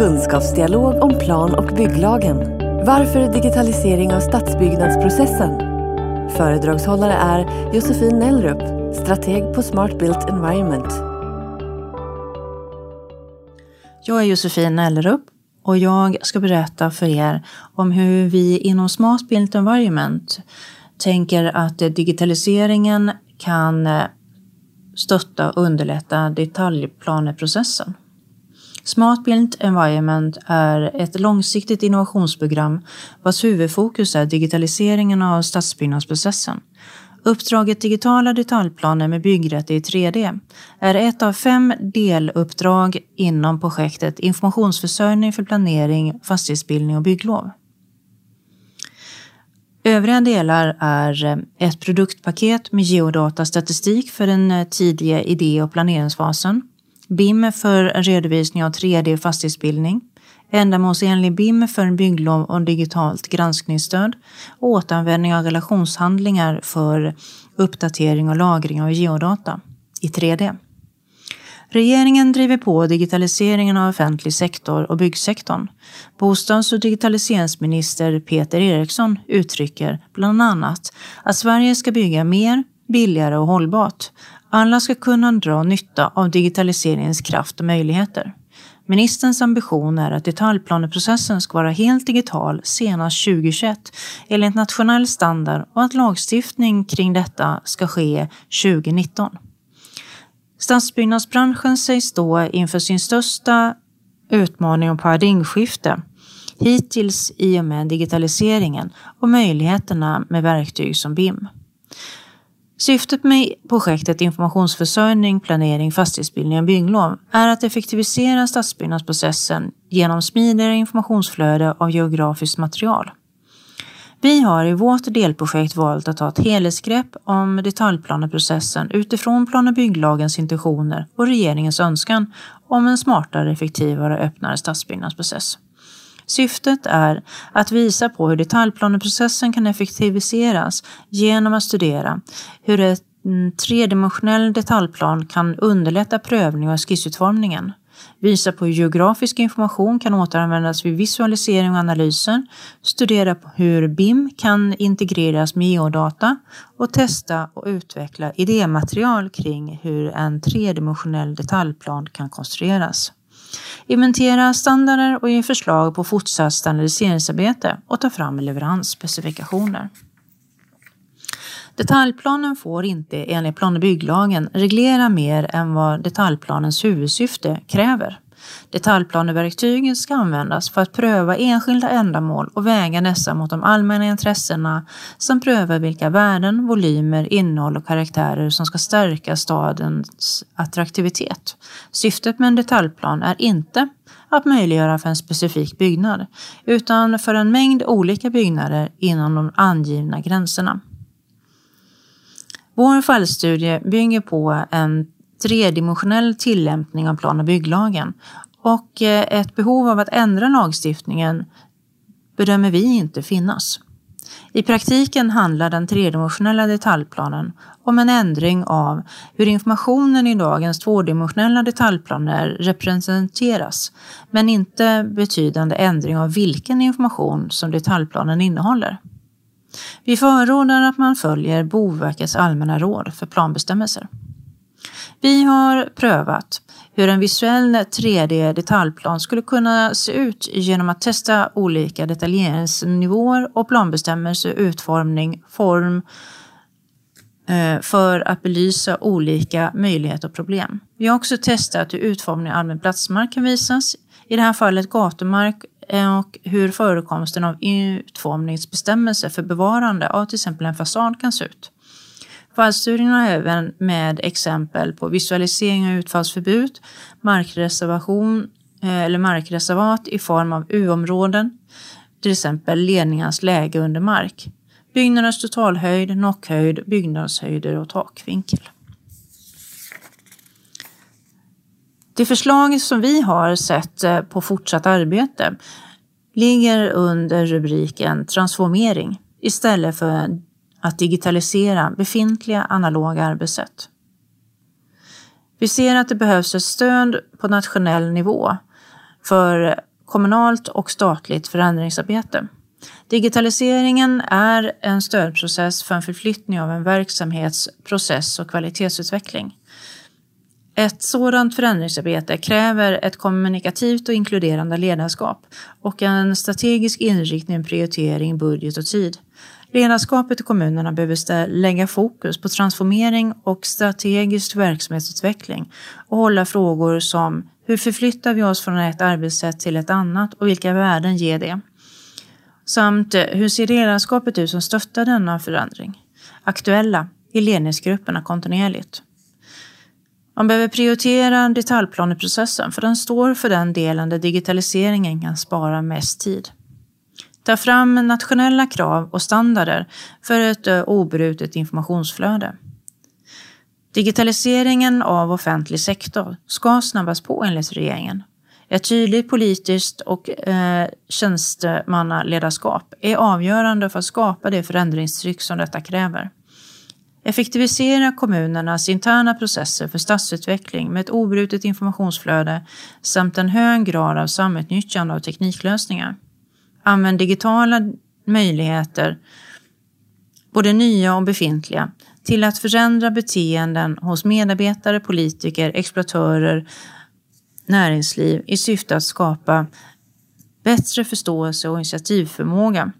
Kunskapsdialog om plan och bygglagen. Varför digitalisering av stadsbyggnadsprocessen? Föredragshållare är Josefin Nellrup, strateg på Smart Built Environment. Jag är Josefin Nellrup och jag ska berätta för er om hur vi inom Smart Built Environment tänker att digitaliseringen kan stötta och underlätta detaljplaneprocessen. Smart Built Environment är ett långsiktigt innovationsprogram vars huvudfokus är digitaliseringen av stadsbyggnadsprocessen. Uppdraget Digitala detaljplaner med byggrätt i 3D är ett av fem deluppdrag inom projektet Informationsförsörjning för planering, fastighetsbildning och bygglov. Övriga delar är eh, ett produktpaket med geodatastatistik för den eh, tidiga idé och planeringsfasen, BIM för redovisning av 3D fastighetsbildning, ändamålsenlig BIM för en bygglov och digitalt granskningsstöd och återanvändning av relationshandlingar för uppdatering och lagring av geodata i 3D. Regeringen driver på digitaliseringen av offentlig sektor och byggsektorn. Bostads och digitaliseringsminister Peter Eriksson uttrycker bland annat att Sverige ska bygga mer, billigare och hållbart. Alla ska kunna dra nytta av digitaliseringens kraft och möjligheter. Ministerns ambition är att detaljplaneprocessen ska vara helt digital senast 2021 enligt nationell standard och att lagstiftning kring detta ska ske 2019. Stadsbyggnadsbranschen sägs stå inför sin största utmaning och paradigmskifte hittills i och med digitaliseringen och möjligheterna med verktyg som BIM. Syftet med projektet Informationsförsörjning, planering, fastighetsbildning och bygglov är att effektivisera stadsbyggnadsprocessen genom smidigare informationsflöde av geografiskt material. Vi har i vårt delprojekt valt att ta ett helhetsgrepp om detaljplaneprocessen utifrån plan och bygglagens intentioner och regeringens önskan om en smartare, effektivare och öppnare stadsbyggnadsprocess. Syftet är att visa på hur detaljplaneprocessen kan effektiviseras genom att studera hur en mm, tredimensionell detaljplan kan underlätta prövning och skissutformningen visa på hur geografisk information kan återanvändas vid visualisering och analyser, studera hur BIM kan integreras med geodata och testa och utveckla idématerial kring hur en tredimensionell detaljplan kan konstrueras. Inventera standarder och ge förslag på fortsatt standardiseringsarbete och ta fram leveransspecifikationer. Detaljplanen får inte enligt plan och bygglagen reglera mer än vad detaljplanens huvudsyfte kräver. Detaljplaneverktygen ska användas för att pröva enskilda ändamål och väga dessa mot de allmänna intressena samt pröva vilka värden, volymer, innehåll och karaktärer som ska stärka stadens attraktivitet. Syftet med en detaljplan är inte att möjliggöra för en specifik byggnad utan för en mängd olika byggnader inom de angivna gränserna. Vår fallstudie bygger på en tredimensionell tillämpning av plan och bygglagen och eh, ett behov av att ändra lagstiftningen bedömer vi inte finnas. I praktiken handlar den tredimensionella detaljplanen om en ändring av hur informationen i dagens tvådimensionella detaljplaner representeras, men inte betydande ändring av vilken information som detaljplanen innehåller. Vi förordar att man följer Boverkets allmänna råd för planbestämmelser. Vi har prövat hur en visuell 3D-detaljplan skulle kunna se ut genom att testa olika detaljeringsnivåer och planbestämmelser, utformning, form eh, för att belysa olika möjligheter och problem. Vi har också testat hur utformning av allmän platsmark kan visas, i det här fallet gatumark eh, och hur förekomsten av utformningsbestämmelser för bevarande av till exempel en fasad kan se ut. Fallstudien har även med exempel på visualisering av utfallsförbud, markreservation eh, eller markreservat i form av U-områden, till exempel ledningarnas läge under mark, byggnadens totalhöjd, nockhöjd, byggnadshöjder och takvinkel. Det förslag som vi har sett eh, på fortsatt arbete ligger under rubriken transformering istället för att digitalisera befintliga analoga arbetssätt. Vi ser att det behövs ett stöd på nationell nivå för kommunalt och statligt förändringsarbete. Digitaliseringen är en stödprocess för en förflyttning av en verksamhets process och kvalitetsutveckling. Ett sådant förändringsarbete kräver ett kommunikativt och inkluderande ledarskap och en strategisk inriktning, prioritering, budget och tid. Ledarskapet i kommunerna behöver lägga fokus på transformering och strategisk verksamhetsutveckling och hålla frågor som hur förflyttar vi oss från ett arbetssätt till ett annat och vilka värden ger det? Samt eh, hur ser ledarskapet ut som stöttar denna förändring? Aktuella i ledningsgrupperna kontinuerligt. Man behöver prioritera detaljplaneprocessen för den står för den delen där digitaliseringen kan spara mest tid. Ta fram nationella krav och standarder för ett eh, obrutet informationsflöde. Digitaliseringen av offentlig sektor ska snabbas på enligt regeringen. Ett tydligt politiskt och eh, tjänstemannaledarskap är avgörande för att skapa det förändringstryck som detta kräver. Effektivisera kommunernas interna processer för stadsutveckling med ett obrutet informationsflöde samt en hög grad av samutnyttjande av tekniklösningar. Använd digitala möjligheter, både nya och befintliga, till att förändra beteenden hos medarbetare, politiker, exploatörer, näringsliv i syfte att skapa bättre förståelse och initiativförmåga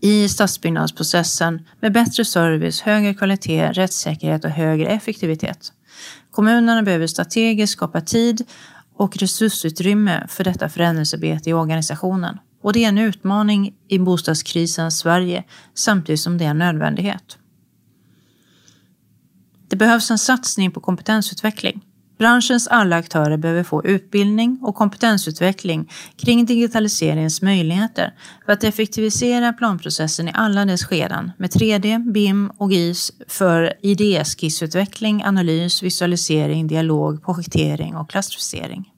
i stadsbyggnadsprocessen med bättre service, högre kvalitet, rättssäkerhet och högre effektivitet. Kommunerna behöver strategiskt skapa tid och resursutrymme för detta förändringsarbete i organisationen. Och det är en utmaning i bostadskrisens Sverige samtidigt som det är en nödvändighet. Det behövs en satsning på kompetensutveckling. Branschens alla aktörer behöver få utbildning och kompetensutveckling kring digitaliseringens möjligheter för att effektivisera planprocessen i alla dess skeden med 3D, BIM och GIS för idéskissutveckling, analys, visualisering, dialog, projektering och klassificering.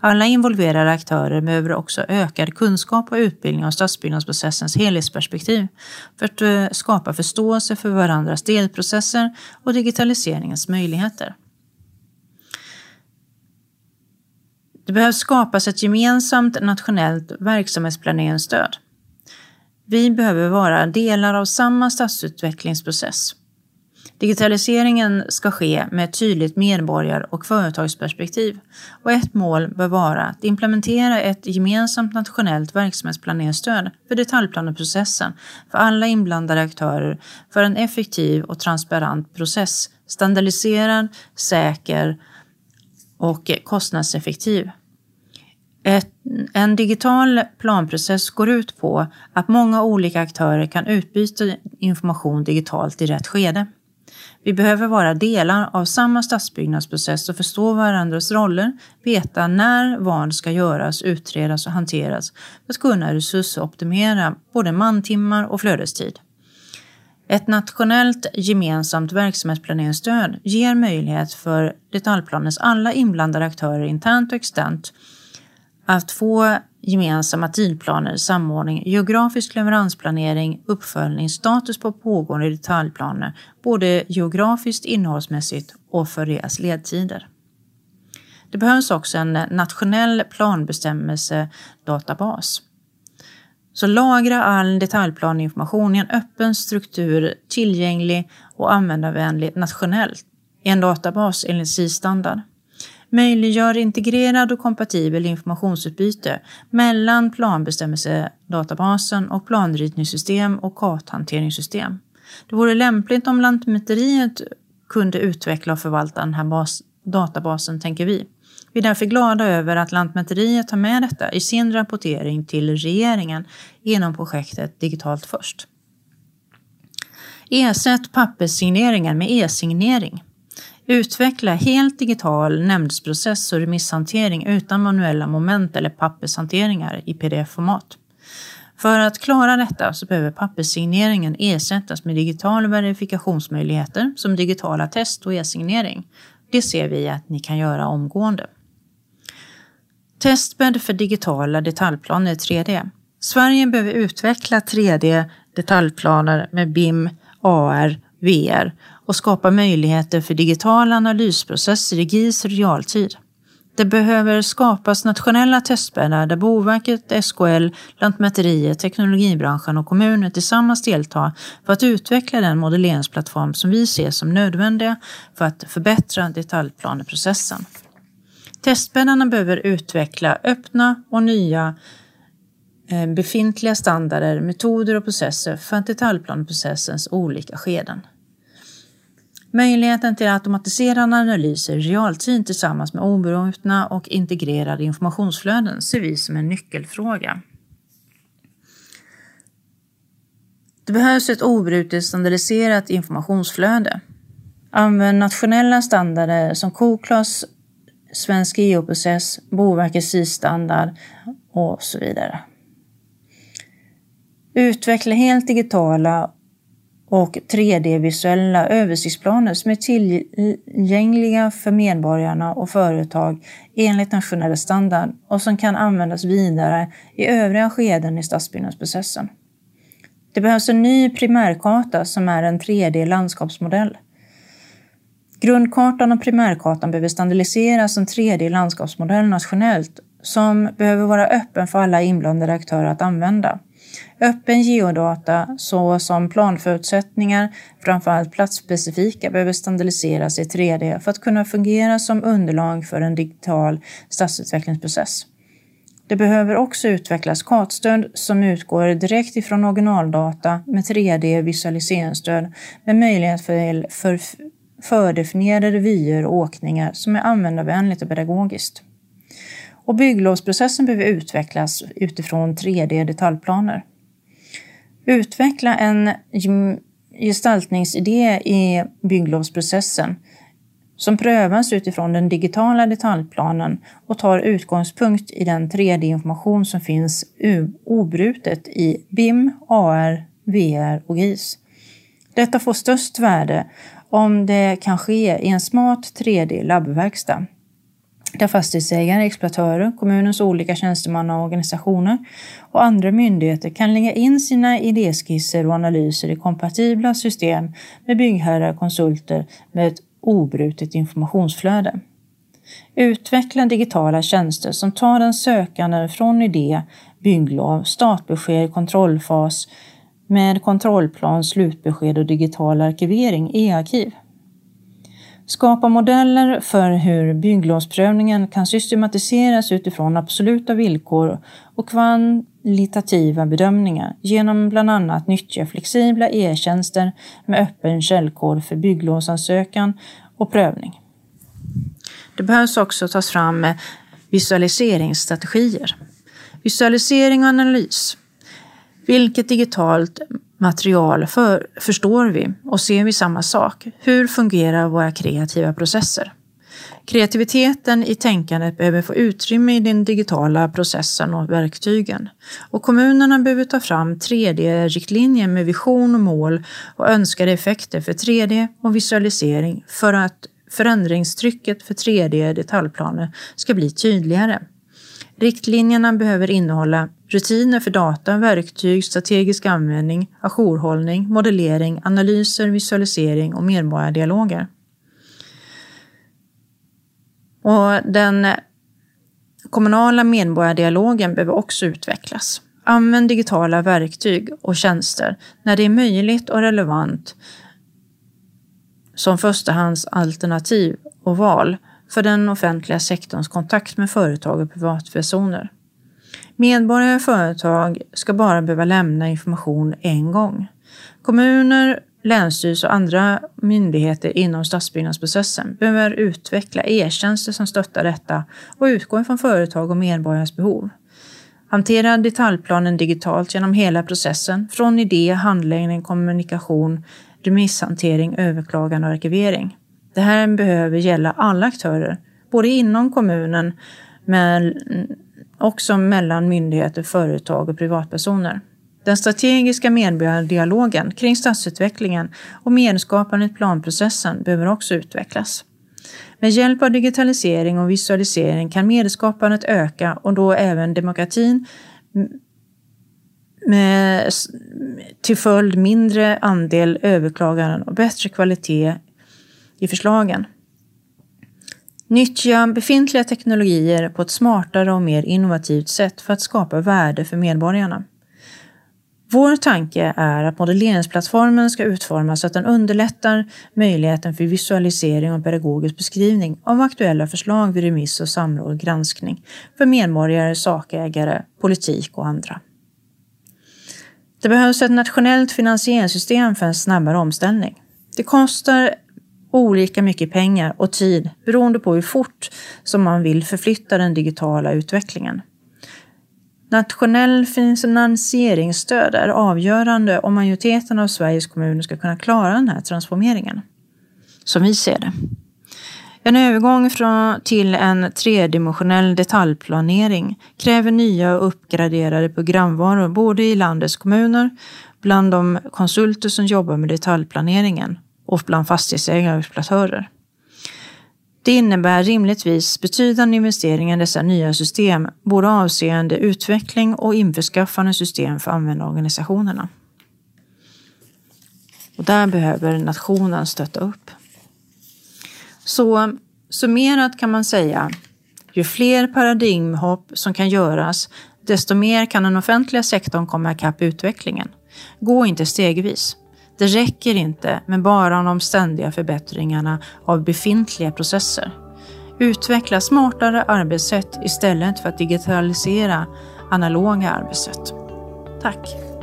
Alla involverade aktörer behöver också ökad kunskap och utbildning av stadsbyggnadsprocessens helhetsperspektiv för att eh, skapa förståelse för varandras delprocesser och digitaliseringens möjligheter. Det behöver skapas ett gemensamt nationellt verksamhetsplaneringsstöd. Vi behöver vara delar av samma stadsutvecklingsprocess. Digitaliseringen ska ske med ett tydligt medborgar och företagsperspektiv och ett mål bör vara att implementera ett gemensamt nationellt verksamhetsplaneringsstöd för detaljplaneprocessen för alla inblandade aktörer för en effektiv och transparent process, standardiserad, säker och kostnadseffektiv. Ett, en digital planprocess går ut på att många olika aktörer kan utbyta information digitalt i rätt skede. Vi behöver vara delar av samma stadsbyggnadsprocess och förstå varandras roller, veta när vad ska göras, utredas och hanteras för att kunna resursoptimera både mantimmar och flödestid. Ett nationellt gemensamt verksamhetsplaneringsstöd ger möjlighet för detaljplanens alla inblandade aktörer internt och externt att få gemensamma tidplaner, samordning, geografisk leveransplanering, uppföljning, status på pågående detaljplaner, både geografiskt, innehållsmässigt och för deras ledtider. Det behövs också en nationell planbestämmelsedatabas så lagra all detaljplaninformation i en öppen struktur, tillgänglig och användarvänlig nationellt i en databas enligt SI-standard. Möjliggör integrerad och kompatibel informationsutbyte mellan planbestämmelsedatabasen och planritningssystem och karthanteringssystem. Det vore lämpligt om Lantmäteriet kunde utveckla och förvalta den här databasen, tänker vi. Vi är därför glada över att Lantmäteriet tar med detta i sin rapportering till regeringen inom projektet Digitalt först. Ersätt papperssigneringen med e-signering. Utveckla helt digital nämndsprocess och remisshantering utan manuella moment eller pappershanteringar i pdf-format. För att klara detta så behöver papperssigneringen ersättas med digitala verifikationsmöjligheter som digitala test och e-signering. Det ser vi att ni kan göra omgående. Testbädd för digitala detaljplaner i 3D. Sverige behöver utveckla 3D detaljplaner med BIM, AR, VR och skapa möjligheter för digitala analysprocesser i GIS realtid. Det behöver skapas nationella testbäddar där Boverket, SKL, Lantmäteriet, teknologibranschen och kommuner tillsammans deltar för att utveckla den modelleringsplattform som vi ser som nödvändiga för att förbättra detaljplaneprocessen. Testbäddarna behöver utveckla öppna och nya eh, befintliga standarder, metoder och processer för detaljplaneprocessens olika skeden. Möjligheten till automatiserade analyser i realtid tillsammans med obrutna och integrerade informationsflöden ser vi som en nyckelfråga. Det behövs ett obrutet standardiserat informationsflöde. Använd nationella standarder som COCLAS, Svensk process, Boverkets SIS-standard och så vidare. Utveckla helt digitala och 3D-visuella översiktsplaner som är tillgängliga för medborgarna och företag enligt nationell standard och som kan användas vidare i övriga skeden i stadsbyggnadsprocessen. Det behövs en ny primärkarta som är en 3D-landskapsmodell. Grundkartan och primärkartan behöver standardiseras som 3D-landskapsmodell nationellt som behöver vara öppen för alla inblandade aktörer att använda. Öppen geodata såsom planförutsättningar, framförallt platsspecifika, behöver standardiseras i 3D för att kunna fungera som underlag för en digital stadsutvecklingsprocess. Det behöver också utvecklas kartstöd som utgår direkt ifrån originaldata med 3D-visualiseringsstöd med möjlighet för, för fördefinierade vyer och åkningar som är användarvänligt och pedagogiskt. Och bygglovsprocessen behöver utvecklas utifrån 3D-detaljplaner. Utveckla en gestaltningsidé i bygglovsprocessen som prövas utifrån den digitala detaljplanen och tar utgångspunkt i den 3D-information som finns obrutet i BIM, AR, VR och GIS. Detta får störst värde om det kan ske i en smart 3D-labbverkstad där fastighetsägare, exploatörer, kommunens olika tjänstemannaorganisationer och andra myndigheter kan lägga in sina idéskisser och analyser i kompatibla system med byggherrar och konsulter med ett obrutet informationsflöde. Utveckla digitala tjänster som tar den sökande från idé, bygglov, startbesked, kontrollfas med kontrollplan, slutbesked och digital arkivering, e-arkiv. Skapa modeller för hur bygglovsprövningen kan systematiseras utifrån absoluta villkor och kvalitativa bedömningar genom bland annat nyttja flexibla e-tjänster med öppen källkod för bygglovsansökan och prövning. Det behövs också tas fram visualiseringsstrategier. Visualisering och analys. Vilket digitalt material för, förstår vi och ser vi samma sak? Hur fungerar våra kreativa processer? Kreativiteten i tänkandet behöver få utrymme i den digitala processen och verktygen. Och kommunerna behöver ta fram 3D-riktlinjer med vision och mål och önskade effekter för 3D och visualisering för att förändringstrycket för 3D-detaljplaner ska bli tydligare. Riktlinjerna behöver innehålla rutiner för data, verktyg, strategisk användning, ajourhållning, modellering, analyser, visualisering och medborgardialoger. Och den kommunala medborgardialogen behöver också utvecklas. Använd digitala verktyg och tjänster när det är möjligt och relevant som förstahandsalternativ och val för den offentliga sektorns kontakt med företag och privatpersoner. Medborgare och företag ska bara behöva lämna information en gång. Kommuner, länsstyrelser och andra myndigheter inom stadsbyggnadsprocessen behöver utveckla e-tjänster som stöttar detta och utgår från företag och medborgares behov. Hantera detaljplanen digitalt genom hela processen, från idé, handläggning, kommunikation, remisshantering, överklagande och arkivering. Det här behöver gälla alla aktörer, både inom kommunen men också mellan myndigheter, företag och privatpersoner. Den strategiska medborgardialogen kring stadsutvecklingen och medskapandet i planprocessen behöver också utvecklas. Med hjälp av digitalisering och visualisering kan medskapandet öka och då även demokratin med till följd mindre andel överklaganden och bättre kvalitet i förslagen. Nyttja befintliga teknologier på ett smartare och mer innovativt sätt för att skapa värde för medborgarna. Vår tanke är att modelleringsplattformen ska utformas så att den underlättar möjligheten för visualisering och pedagogisk beskrivning av aktuella förslag vid remiss och samråd och granskning för medborgare, sakägare, politik och andra. Det behövs ett nationellt finansieringssystem för en snabbare omställning. Det kostar olika mycket pengar och tid beroende på hur fort som man vill förflytta den digitala utvecklingen. Nationell finansieringsstöd är avgörande om majoriteten av Sveriges kommuner ska kunna klara den här transformeringen. Som vi ser det. En övergång från, till en tredimensionell detaljplanering kräver nya och uppgraderade programvaror både i landets kommuner, bland de konsulter som jobbar med detaljplaneringen och bland fastighetsägare och exploatörer. Det innebär rimligtvis betydande investeringar i dessa nya system, både avseende utveckling och införskaffande system för användarorganisationerna. Och där behöver nationen stötta upp. Så summerat kan man säga, ju fler paradigmhopp som kan göras, desto mer kan den offentliga sektorn komma ikapp utvecklingen. Gå inte stegvis. Det räcker inte med bara de ständiga förbättringarna av befintliga processer. Utveckla smartare arbetssätt istället för att digitalisera analoga arbetssätt. Tack!